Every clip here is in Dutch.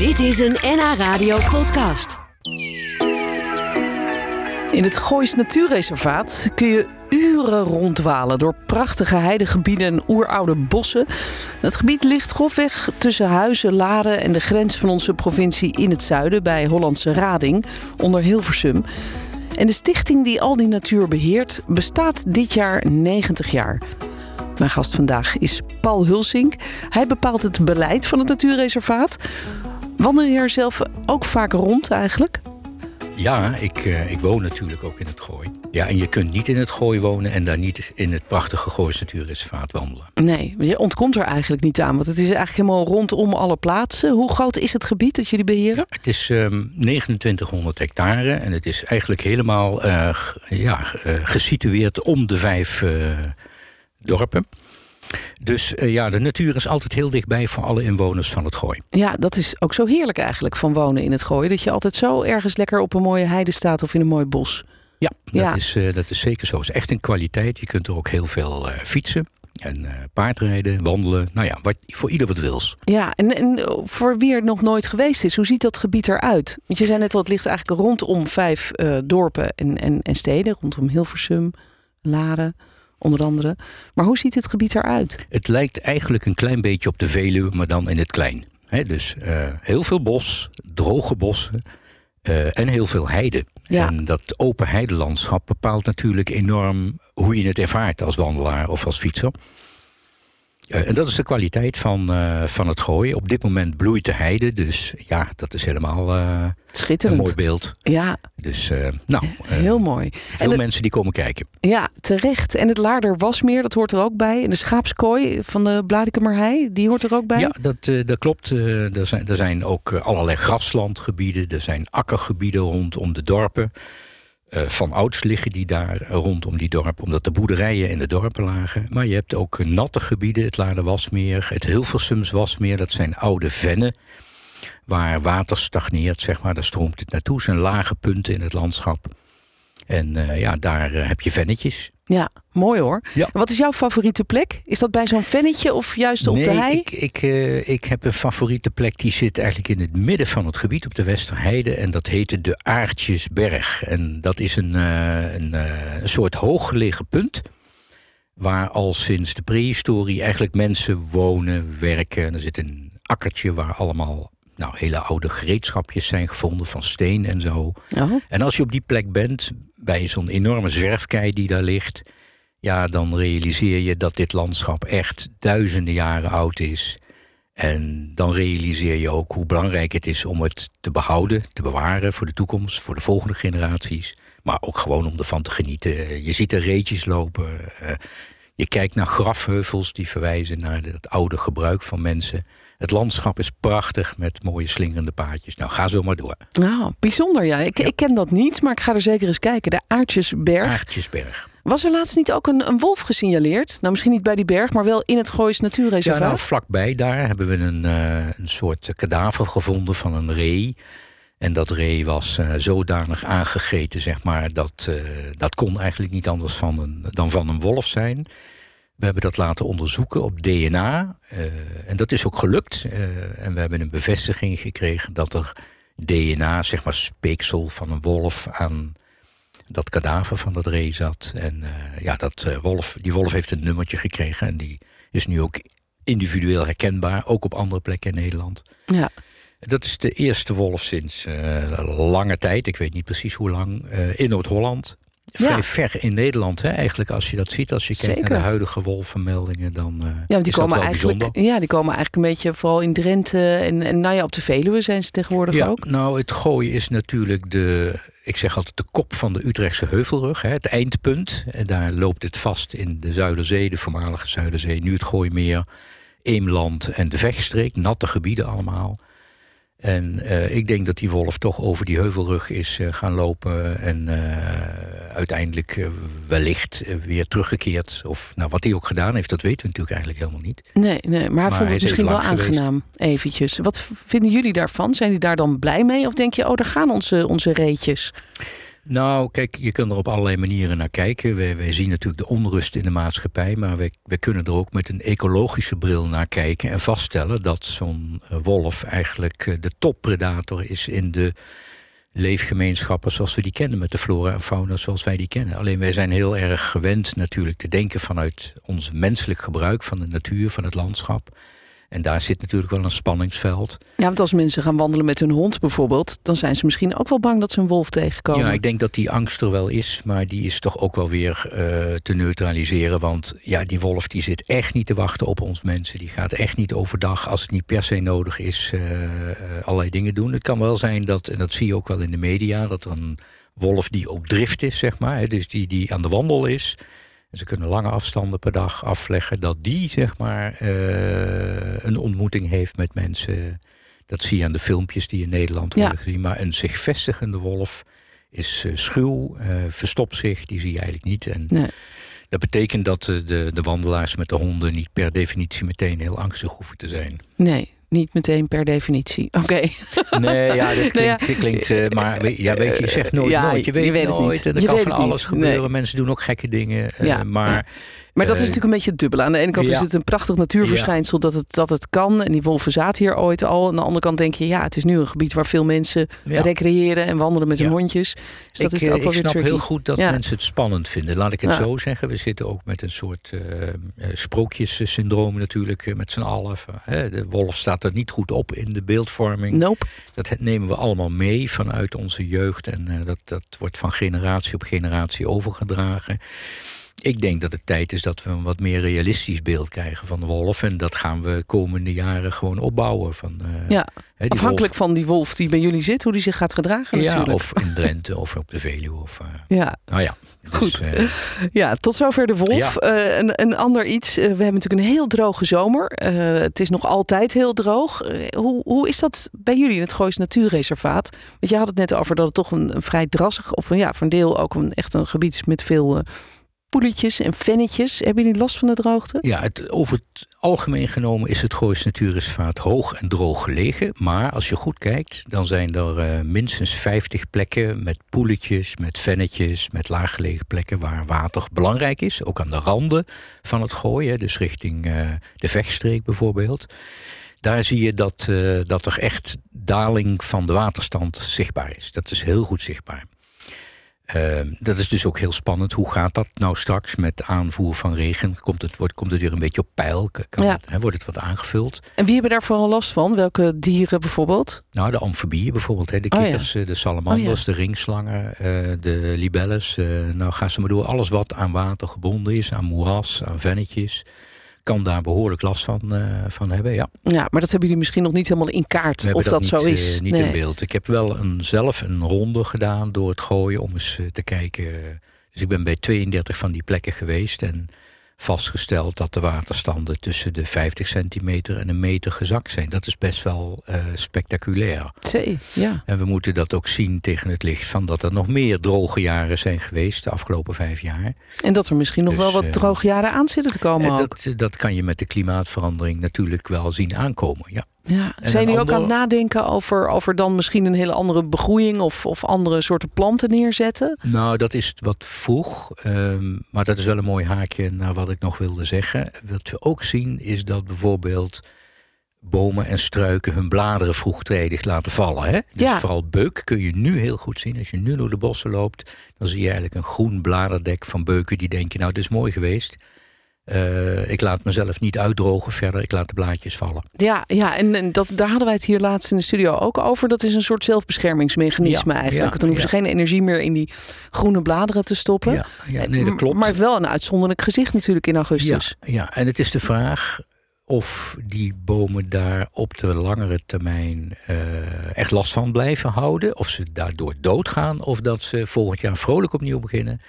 Dit is een NH Radio podcast. In het Goois Natuurreservaat kun je uren rondwalen door prachtige heidegebieden en oeroude bossen. Het gebied ligt grofweg tussen Huizen, Laren en de grens van onze provincie in het zuiden bij Hollandse Rading onder Hilversum. En de stichting die al die natuur beheert bestaat dit jaar 90 jaar. Mijn gast vandaag is Paul Hulsink. Hij bepaalt het beleid van het natuurreservaat. Wandel je er zelf ook vaak rond eigenlijk? Ja, ik, eh, ik woon natuurlijk ook in het Gooi. Ja, en je kunt niet in het Gooi wonen en daar niet in het prachtige Goois Natuurreservaat wandelen. Nee, je ontkomt er eigenlijk niet aan, want het is eigenlijk helemaal rondom alle plaatsen. Hoe groot is het gebied dat jullie beheren? Het is ehm 2900 hectare en het is eigenlijk helemaal eh, ja, eh, gesitueerd om de vijf dorpen. Dus eh, ja, de natuur is altijd heel dichtbij voor alle inwoners van het Gooi. Ja, dat is ook zo heerlijk eigenlijk van wonen in het Gooi. Dat je altijd zo ergens lekker op een mooie heide staat of in een mooi bos. Ja, dat. Is, eh, dat is zeker zo. Het is echt een kwaliteit. Je kunt er ook heel veel eh, fietsen en paardrijden, wandelen. Nou ja, wat, voor ieder wat wils. Ja, en, en voor wie er nog nooit geweest is, hoe ziet dat gebied eruit? Want je zei net al, het ligt eigenlijk rondom vijf dorpen en, en, en steden. Rondom Hilversum, Laren, onder andere. Maar hoe ziet het gebied eruit? Het lijkt eigenlijk een klein beetje op de Veluwe, maar dan in het klein. Dus eh, heel veel bos, droge bossen eh, en heel veel heide. Ja. En dat open heidelandschap bepaalt natuurlijk enorm hoe je het ervaart als wandelaar of als fietser. Eh, en dat is de kwaliteit van, eh, van het gooien. Op dit moment bloeit de heide, dus ja, dat is helemaal eh, een Schitterend. mooi beeld. Ja, Dus nou, heel mooi. veel En het- mensen die komen kijken. Ja, terecht. En het Laarder Wasmeer, dat hoort er ook bij. En de schaapskooi van de Bladikemerhei, die hoort er ook bij. Ja, dat, dat klopt. Er, zijn, er zijn ook allerlei graslandgebieden. Er zijn akkergebieden rondom de dorpen. Eh, van ouds liggen die daar rondom die dorpen, omdat de boerderijen in de dorpen lagen. Maar je hebt ook natte gebieden, het Laarderwasmeer, het Hilversums Wasmeer. Dat zijn oude vennen waar water stagneert, zeg maar. Daar stroomt het naartoe. Zijn lage punten in het landschap. En eh, ja, daar eh, heb je vennetjes. Ja, mooi hoor. Ja. Wat is jouw favoriete plek? Is dat bij zo'n vennetje of juist op nee, de hei? Ik, ik, eh, ik heb een favoriete plek die zit eigenlijk in het midden van het gebied op de Westerheide. En dat heette de Aartjesberg. En dat is een, eh, een, eh, een soort hooggelegen punt. Waar al sinds de prehistorie eigenlijk mensen wonen, werken. En er zit een akkertje waar allemaal nou, hele oude gereedschapjes zijn gevonden van steen en zo. Oh, En als je op die plek bent, bij zo'n enorme zwerfkei die daar ligt, ja, dan realiseer je dat dit landschap echt duizenden jaren oud is. En dan realiseer je ook hoe belangrijk het is om het te behouden, te bewaren voor de toekomst, voor de volgende generaties. Maar ook gewoon om ervan te genieten. Je ziet er reetjes lopen. eh, Je kijkt naar grafheuvels die verwijzen naar het oude gebruik van mensen. Het landschap is prachtig met mooie slingerende paadjes. Nou, ga zo maar door. nou, bijzonder ja. Ik, ik ken dat niet, maar ik ga er zeker eens kijken. De Aartjesberg. Aartjesberg. Was er laatst niet ook een, een wolf gesignaleerd? Nou, misschien niet bij die berg, maar wel in het Goois Ja, Natuurreservaat. nou, vlakbij daar hebben we een, eh, een soort kadaver gevonden van een ree. En dat ree was eh, zodanig aangegeten, zeg maar, dat eh, dat kon eigenlijk niet anders van een, dan van een wolf zijn. We hebben dat laten onderzoeken op DNA. eh, en dat is ook gelukt. eh, en we hebben een bevestiging gekregen dat er DNA, zeg maar speeksel van een wolf, aan dat kadaver van dat ree zat. En eh, ja, dat, wolf, die wolf heeft een nummertje gekregen. En die is nu ook individueel herkenbaar, ook op andere plekken in Nederland. ja. Dat is de eerste wolf sinds eh, lange tijd, ik weet niet precies hoe lang, in Noord-Holland. Vrij Ja. ver in Nederland, hè, eigenlijk, als je dat ziet. Als je kijkt Zeker. naar de huidige wolvenmeldingen, dan eh Ja, die is dat komen wel eigenlijk, bijzonder. ja, die komen eigenlijk een beetje vooral in Drenthe en, en nou ja, op de Veluwe zijn ze tegenwoordig Ja, ook. nou, het gooien is natuurlijk de, ik zeg altijd de kop van de Utrechtse heuvelrug, hè, het eindpunt. En daar loopt het vast in de Zuiderzee, de voormalige Zuiderzee, nu het Gooimeer, Eemland en de Vechtstreek, natte gebieden allemaal. En eh, ik denk dat die wolf toch over die heuvelrug is eh, gaan lopen en eh, uiteindelijk wellicht weer teruggekeerd. Of nou, wat hij ook gedaan heeft, dat weten we natuurlijk eigenlijk helemaal niet. Nee, nee, maar hij Maar vond hij het is misschien wel geweest. aangenaam, eventjes. Wat vinden jullie daarvan? Zijn jullie daar dan blij mee? Of denk je, oh, daar gaan onze, onze reetjes? Nou, kijk, je kunt er op allerlei manieren naar kijken. Wij, zien natuurlijk de onrust in de maatschappij, maar wij kunnen er ook met een ecologische bril naar kijken en vaststellen dat zo'n eh, wolf eigenlijk eh, de toppredator is in de leefgemeenschappen zoals we die kennen, met de flora en fauna zoals wij die kennen. Alleen wij zijn heel erg gewend natuurlijk te denken vanuit ons menselijk gebruik van de natuur, van het landschap. En daar zit natuurlijk wel een spanningsveld. Ja, want als mensen gaan wandelen met hun hond bijvoorbeeld, dan zijn ze misschien ook wel bang dat ze een wolf tegenkomen. Ja, ik denk dat die angst er wel is, maar die is toch ook wel weer uh, te neutraliseren. Want ja, die wolf die zit echt niet te wachten op ons mensen. Die gaat echt niet overdag, als het niet per se nodig is, uh, allerlei dingen doen. Het kan wel zijn dat, en dat zie je ook wel in de media, dat er een wolf die op drift is, zeg maar, dus die, die aan de wandel is en ze kunnen lange afstanden per dag afleggen, dat die zeg maar uh, een ontmoeting heeft met mensen. Dat zie je aan de filmpjes die in Nederland worden gezien. Maar een zich vestigende wolf is uh, schuw, uh, verstopt zich, die zie je eigenlijk niet. En nee. dat betekent dat de, de wandelaars met de honden niet per definitie meteen heel angstig hoeven te zijn. Nee, niet meteen per definitie. Oké. Nee, ja, dat klinkt, nou ja, klinkt uh, maar ja, weet je, je zegt nooit ja, nooit. Je weet, je weet nooit. Het niet. Er kan van alles gebeuren. Nee. Mensen doen ook gekke dingen. Uh, ja, maar maar dat is natuurlijk een beetje het dubbele. Aan de ene kant is het een prachtig natuurverschijnsel dat, het, dat het kan. En die wolven zaten hier ooit al. Aan de andere kant denk je, ja, het is nu een gebied waar veel mensen recreëren en wandelen met hun hondjes. Dus dat ik, is ook wel ik snap heel goed dat mensen het spannend vinden. Laat ik het zo zeggen. We zitten ook met een soort uh, sprookjessyndroom natuurlijk met z'n allen. De wolf staat er niet goed op in de beeldvorming. Nope. Dat nemen we allemaal mee vanuit onze jeugd. En dat, dat wordt van generatie op generatie overgedragen. Ik denk dat het tijd is dat we een wat meer realistisch beeld krijgen van de wolf. En dat gaan we komende jaren gewoon opbouwen. Van, uh, ja, afhankelijk wolf. van die wolf die bij jullie zit, hoe die zich gaat gedragen ja, natuurlijk. of in Drenthe of op de Veluwe. Of, uh, ja. Nou ja. Dus, Goed. Uh, ja, tot zover de wolf. Ja. een, een ander iets. we hebben natuurlijk een heel droge zomer. het is nog altijd heel droog. hoe, hoe is dat bij jullie in het Goois Natuurreservaat? Want je had het net over dat het toch een, een vrij drassig, of ja, voor een deel ook een, echt een gebied is met veel poeletjes en vennetjes. Hebben jullie last van de droogte? Ja, over het algemeen genomen is het Goois Natuurreservaat hoog en droog gelegen. Maar als je goed kijkt, dan zijn er uh, minstens 50 plekken met poeletjes, met vennetjes, met laaggelegen plekken waar water belangrijk is. Ook aan de randen van het gooien, dus richting uh, de vechtstreek bijvoorbeeld. Daar zie je dat, uh, dat er echt daling van de waterstand zichtbaar is. Dat is heel goed zichtbaar. Uh, dat is dus ook heel spannend. Hoe gaat dat nou straks met aanvoer van regen? Komt het, wordt, komt het weer een beetje op peil? Kan ja. het, hè, wordt het wat aangevuld? En wie hebben daar vooral last van? Welke dieren bijvoorbeeld? Nou, de amfibieën bijvoorbeeld. Hè. De kikkers, oh ja. de salamanders, oh ja. de ringslangen, uh, de libelles. Uh, nou, ga ze maar door. Alles wat aan water gebonden is, aan moeras, aan vennetjes kan daar behoorlijk last van, uh, van hebben. Ja. ja, maar dat hebben jullie misschien nog niet helemaal in kaart of dat, dat niet, zo is. Uh, niet nee. in beeld. Ik heb wel een, zelf een ronde gedaan door het gooien om eens uh, te kijken. Dus ik ben bij 32 van die plekken geweest en vastgesteld dat de waterstanden tussen de 50 centimeter en een meter gezakt zijn. Dat is best wel uh, spectaculair. Zee, ja. En we moeten dat ook zien tegen het licht van dat er nog meer droge jaren zijn geweest de afgelopen vijf jaar. En dat er misschien nog dus, wel wat uh, droge jaren aan zitten te komen. Dat, dat kan je met de klimaatverandering natuurlijk wel zien aankomen. Ja. Ja. Zijn jullie ook aan het nadenken over, over dan misschien een hele andere begroeiing of, of andere soorten planten neerzetten? Nou, dat is wat vroeg. Um, maar dat is wel een mooi haakje naar wat ik nog wilde zeggen. Wat we ook zien is dat bijvoorbeeld bomen en struiken hun bladeren vroegtijdig laten vallen. Hè? Dus ja. vooral beuk kun je nu heel goed zien. Als je nu door de bossen loopt, dan zie je eigenlijk een groen bladerdek van beuken die denken, nou, het is mooi geweest. Uh, ik laat mezelf niet uitdrogen verder, ik laat de blaadjes vallen. Ja, ja en, en dat, daar hadden wij het hier laatst in de studio ook over. Dat is een soort zelfbeschermingsmechanisme ja, eigenlijk. Ja, dan hoeven ja. ze geen energie meer in die groene bladeren te stoppen. Ja, ja nee, dat klopt. Maar wel een uitzonderlijk gezicht natuurlijk in augustus. Ja, ja, en het is de vraag of die bomen daar op de langere termijn uh, echt last van blijven houden. Of ze daardoor doodgaan. Of dat ze volgend jaar vrolijk opnieuw beginnen.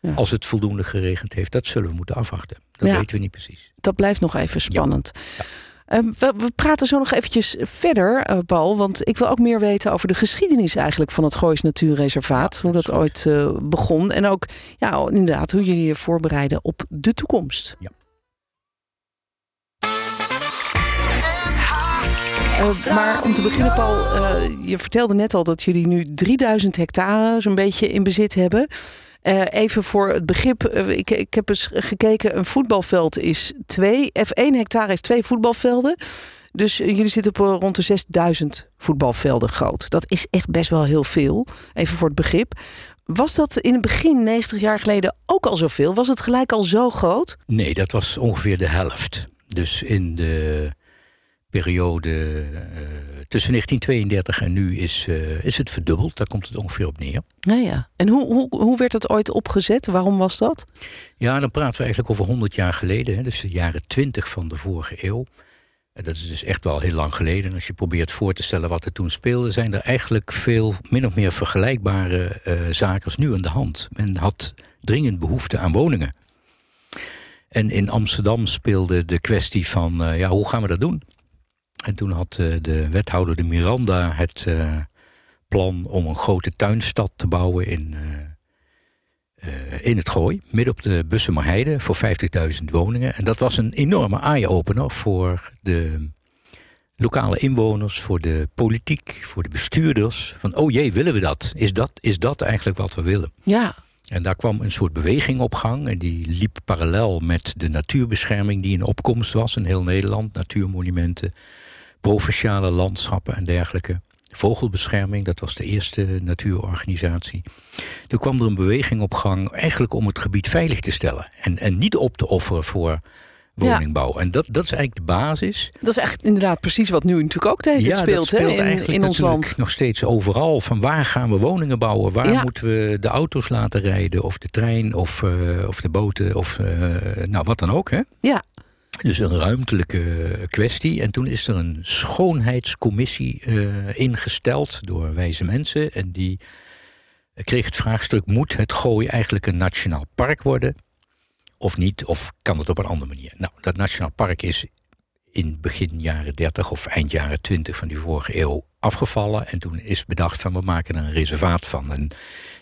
Ja. Als het voldoende geregend heeft, dat zullen we moeten afwachten. Dat ja. weten we niet precies. Dat blijft nog even spannend. Ja. Um, we, we, praten zo nog eventjes verder, uh, Paul. Want ik wil ook meer weten over de geschiedenis eigenlijk van het Goois Natuurreservaat. hoe dat ooit uh, begon. En ook ja, inderdaad hoe jullie je voorbereiden op de toekomst. Ja. Uh, maar om te beginnen, Paul, uh, je vertelde net al dat jullie nu 3000 hectare zo'n beetje in bezit hebben. Uh, even voor het begrip, ik, ik heb eens gekeken, een voetbalveld is twee, F1 hectare is twee voetbalvelden. Dus jullie zitten op rond de 6000 voetbalvelden groot. Dat is echt best wel heel veel, even voor het begrip. Was dat in het begin, 90 jaar geleden, ook al zoveel? Was het gelijk al zo groot? Nee, dat was ongeveer de helft. Dus in de periode uh, tussen 1932 en nu is, uh, is het verdubbeld. Daar komt het ongeveer op neer. Nou ja. En hoe, hoe, hoe werd het ooit opgezet? Waarom was dat? Ja, dan praten we eigenlijk over 100 jaar geleden. Hè, dus de jaren 20 van de vorige eeuw. Dat is dus echt wel heel lang geleden. Als je probeert voor te stellen wat er toen speelde, zijn er eigenlijk veel min of meer vergelijkbare uh, zaken als nu aan de hand. Men had dringend behoefte aan woningen. En in Amsterdam speelde de kwestie van, uh, ja, hoe gaan we dat doen? En toen had uh, de wethouder de Miranda het plan om een grote tuinstad te bouwen in, in het Gooi, midden op de Bussemerheide, voor 50.000 woningen. En dat was een enorme eye-opener voor de lokale inwoners, voor de politiek, voor de bestuurders. Van, oh jee, willen we dat? Is dat, is dat eigenlijk wat we willen? Ja. En daar kwam een soort beweging op gang. En die liep parallel met de natuurbescherming die in opkomst was in heel Nederland. Natuurmonumenten, provinciale landschappen en dergelijke. Vogelbescherming, dat was de eerste natuurorganisatie. Toen kwam er een beweging op gang, eigenlijk om het gebied veilig te stellen. En, en niet op te offeren voor woningbouw. Ja. En dat, dat is eigenlijk de basis. Dat is echt inderdaad precies wat nu natuurlijk ook de ja, speelt, speelt hè, in, in ons land. Nog steeds overal. Van waar gaan we woningen bouwen? Waar ja. moeten we de auto's laten rijden? Of de trein of, uh, of de boten of uh, nou wat dan ook. Hè? Ja. Dus een ruimtelijke kwestie. En toen is er een schoonheidscommissie uh, ingesteld door wijze mensen. En die kreeg het vraagstuk: moet het Gooi eigenlijk een nationaal park worden? Of niet? Of kan het op een andere manier? Nou, dat nationaal park is in begin jaren 30 of eind jaren 20 van die vorige eeuw afgevallen. En toen is bedacht van we maken er een reservaat van. En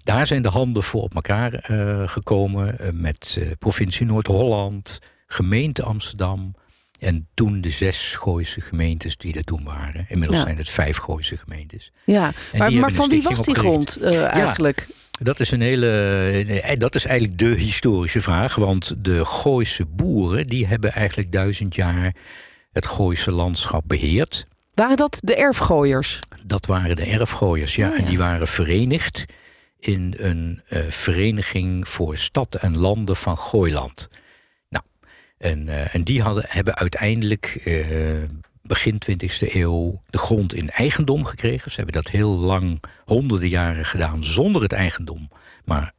daar zijn de handen voor op elkaar uh, gekomen uh, met provincie Noord-Holland, gemeente Amsterdam. En toen de zes Gooise gemeentes die er toen waren. Inmiddels ja. zijn het vijf Gooise gemeentes. Ja, maar, maar van wie was die grond eigenlijk? Ja. Dat is een hele. Dat is eigenlijk de historische vraag. Want de Gooise boeren die hebben eigenlijk duizend jaar het Gooise landschap beheerd. Waren dat de erfgooiers? Dat waren de erfgooiers, ja. Oh, ja. En die waren verenigd in een uh, vereniging voor stad en landen van Gooiland. En, uh, en die hadden, hebben uiteindelijk uh, begin 20e eeuw de grond in eigendom gekregen. Ze hebben dat heel lang, honderden jaren gedaan zonder het eigendom, maar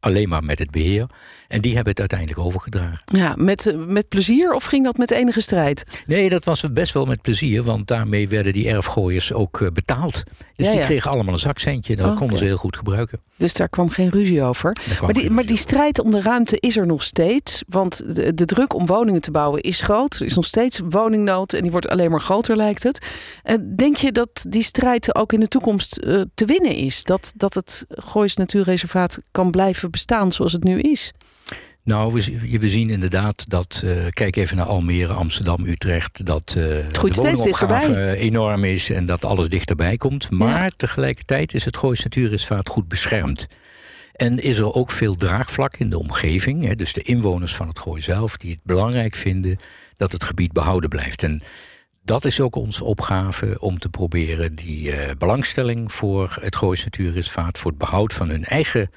alleen maar met het beheer. En die hebben het uiteindelijk overgedragen. Ja, met, met plezier of ging dat met enige strijd? Nee, dat was best wel met plezier, want daarmee werden die erfgooiers ook uh, betaald. Dus ja, die kregen allemaal een zakcentje. Dat oh, konden okay. ze heel goed gebruiken. Dus daar kwam geen ruzie over. Maar die, maar die strijd om de ruimte is er nog steeds. Want de, de, druk om woningen te bouwen is groot. Er is nog steeds woningnood en die wordt alleen maar groter, lijkt het. Uh, denk je dat die strijd ook in de toekomst te winnen is? Dat, dat het Goois Natuurreservaat kan blijven bestaan zoals het nu is? Nou, we, we, zien inderdaad dat, uh, kijk even naar Almere, Amsterdam, Utrecht, dat uh, de woningopgave enorm is en dat alles dichterbij komt. Maar ja. tegelijkertijd is het Goois Natuurreservaat goed beschermd. En is er ook veel draagvlak in de omgeving. Hè, dus de inwoners van het Gooi zelf, die het belangrijk vinden dat het gebied behouden blijft. En dat is ook onze opgave om te proberen die uh, belangstelling voor het Goois Natuurreservaat, voor het behoud van hun eigen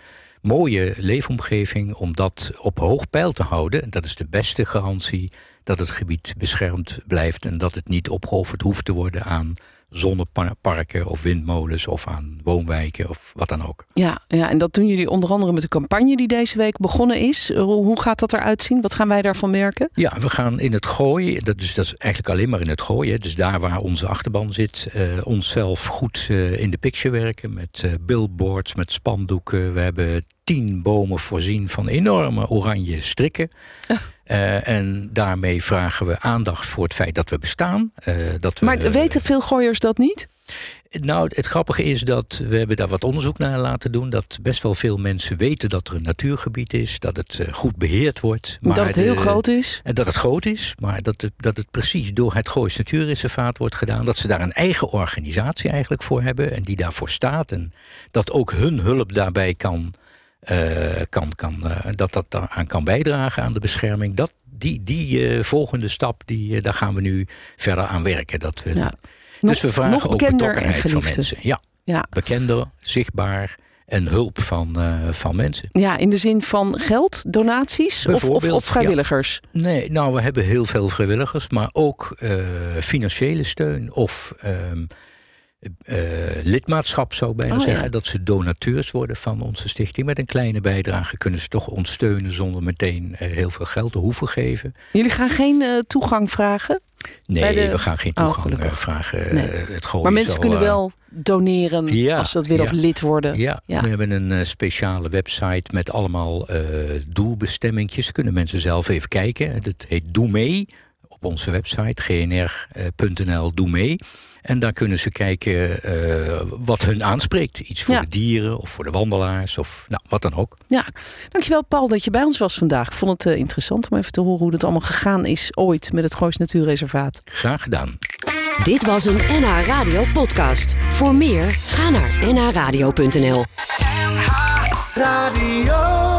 mooie leefomgeving om dat op hoog peil te houden. Dat is de beste garantie dat het gebied beschermd blijft en dat het niet opgeofferd hoeft te worden aan zonneparken of windmolens of aan woonwijken of wat dan ook. Ja, ja, en dat doen jullie onder andere met de campagne die deze week begonnen is. Hoe gaat dat eruit zien? Wat gaan wij daarvan merken? Ja, we gaan in het gooi, dat is, dat is eigenlijk alleen maar in het gooi, hè, dus daar waar onze achterban zit, uh, onszelf goed uh, in de picture werken met uh, billboards, met spandoeken. We hebben tien bomen voorzien van enorme oranje strikken. Uh, en daarmee vragen we aandacht voor het feit dat we bestaan. Uh, dat we, maar weten veel gooiers dat niet? Nou, het grappige is dat we hebben daar wat onderzoek naar laten doen. Dat best wel veel mensen weten dat er een natuurgebied is. Dat het eh, goed beheerd wordt. Maar dat het heel groot is. En dat het groot is. Maar dat het, dat het precies door het Goois Natuurreservaat wordt gedaan. Dat ze daar een eigen organisatie eigenlijk voor hebben. En die daarvoor staat. En dat ook hun hulp daarbij kan... Uh, kan, kan, uh, dat dat aan kan bijdragen aan de bescherming. Dat, die die uh, volgende stap, die, daar gaan we nu verder aan werken. Dat we, Ja. dus we vragen nog ook betrokkenheid van mensen. Ja, Ja. bekender, zichtbaar en hulp van, eh, van mensen. ja, in de zin van geld, donaties of, of, vrijwilligers. Nee, nou, we hebben heel veel vrijwilligers, maar ook eh, financiële steun of ehm, eh, lidmaatschap, zou ik bijna Oh, ja. zeggen. Dat ze donateurs worden van onze stichting. Met een kleine bijdrage kunnen ze toch ons steunen zonder meteen eh, heel veel geld te hoeven geven. Jullie gaan geen eh, toegang vragen, Nee, de- we gaan geen Oh, toegang vragen. Nee. Het maar mensen kunnen wel doneren ja, als ze dat willen ja. of lid worden. Ja, Ja. we hebben een speciale website met allemaal doelbestemmingjes. Kunnen mensen zelf even kijken. Dat heet Doe mee op onze website gnr.nl Doe mee. En daar kunnen ze kijken eh, wat hun aanspreekt. Iets voor Ja. de dieren of voor de wandelaars of nou, wat dan ook. Ja, dankjewel Paul dat je bij ons was vandaag. Ik vond het eh, interessant om even te horen hoe dat allemaal gegaan is ooit met het Goois Natuurreservaat. Graag gedaan. Dit was een NH Radio podcast. Voor meer, ga naar nhradio.nl. Radio.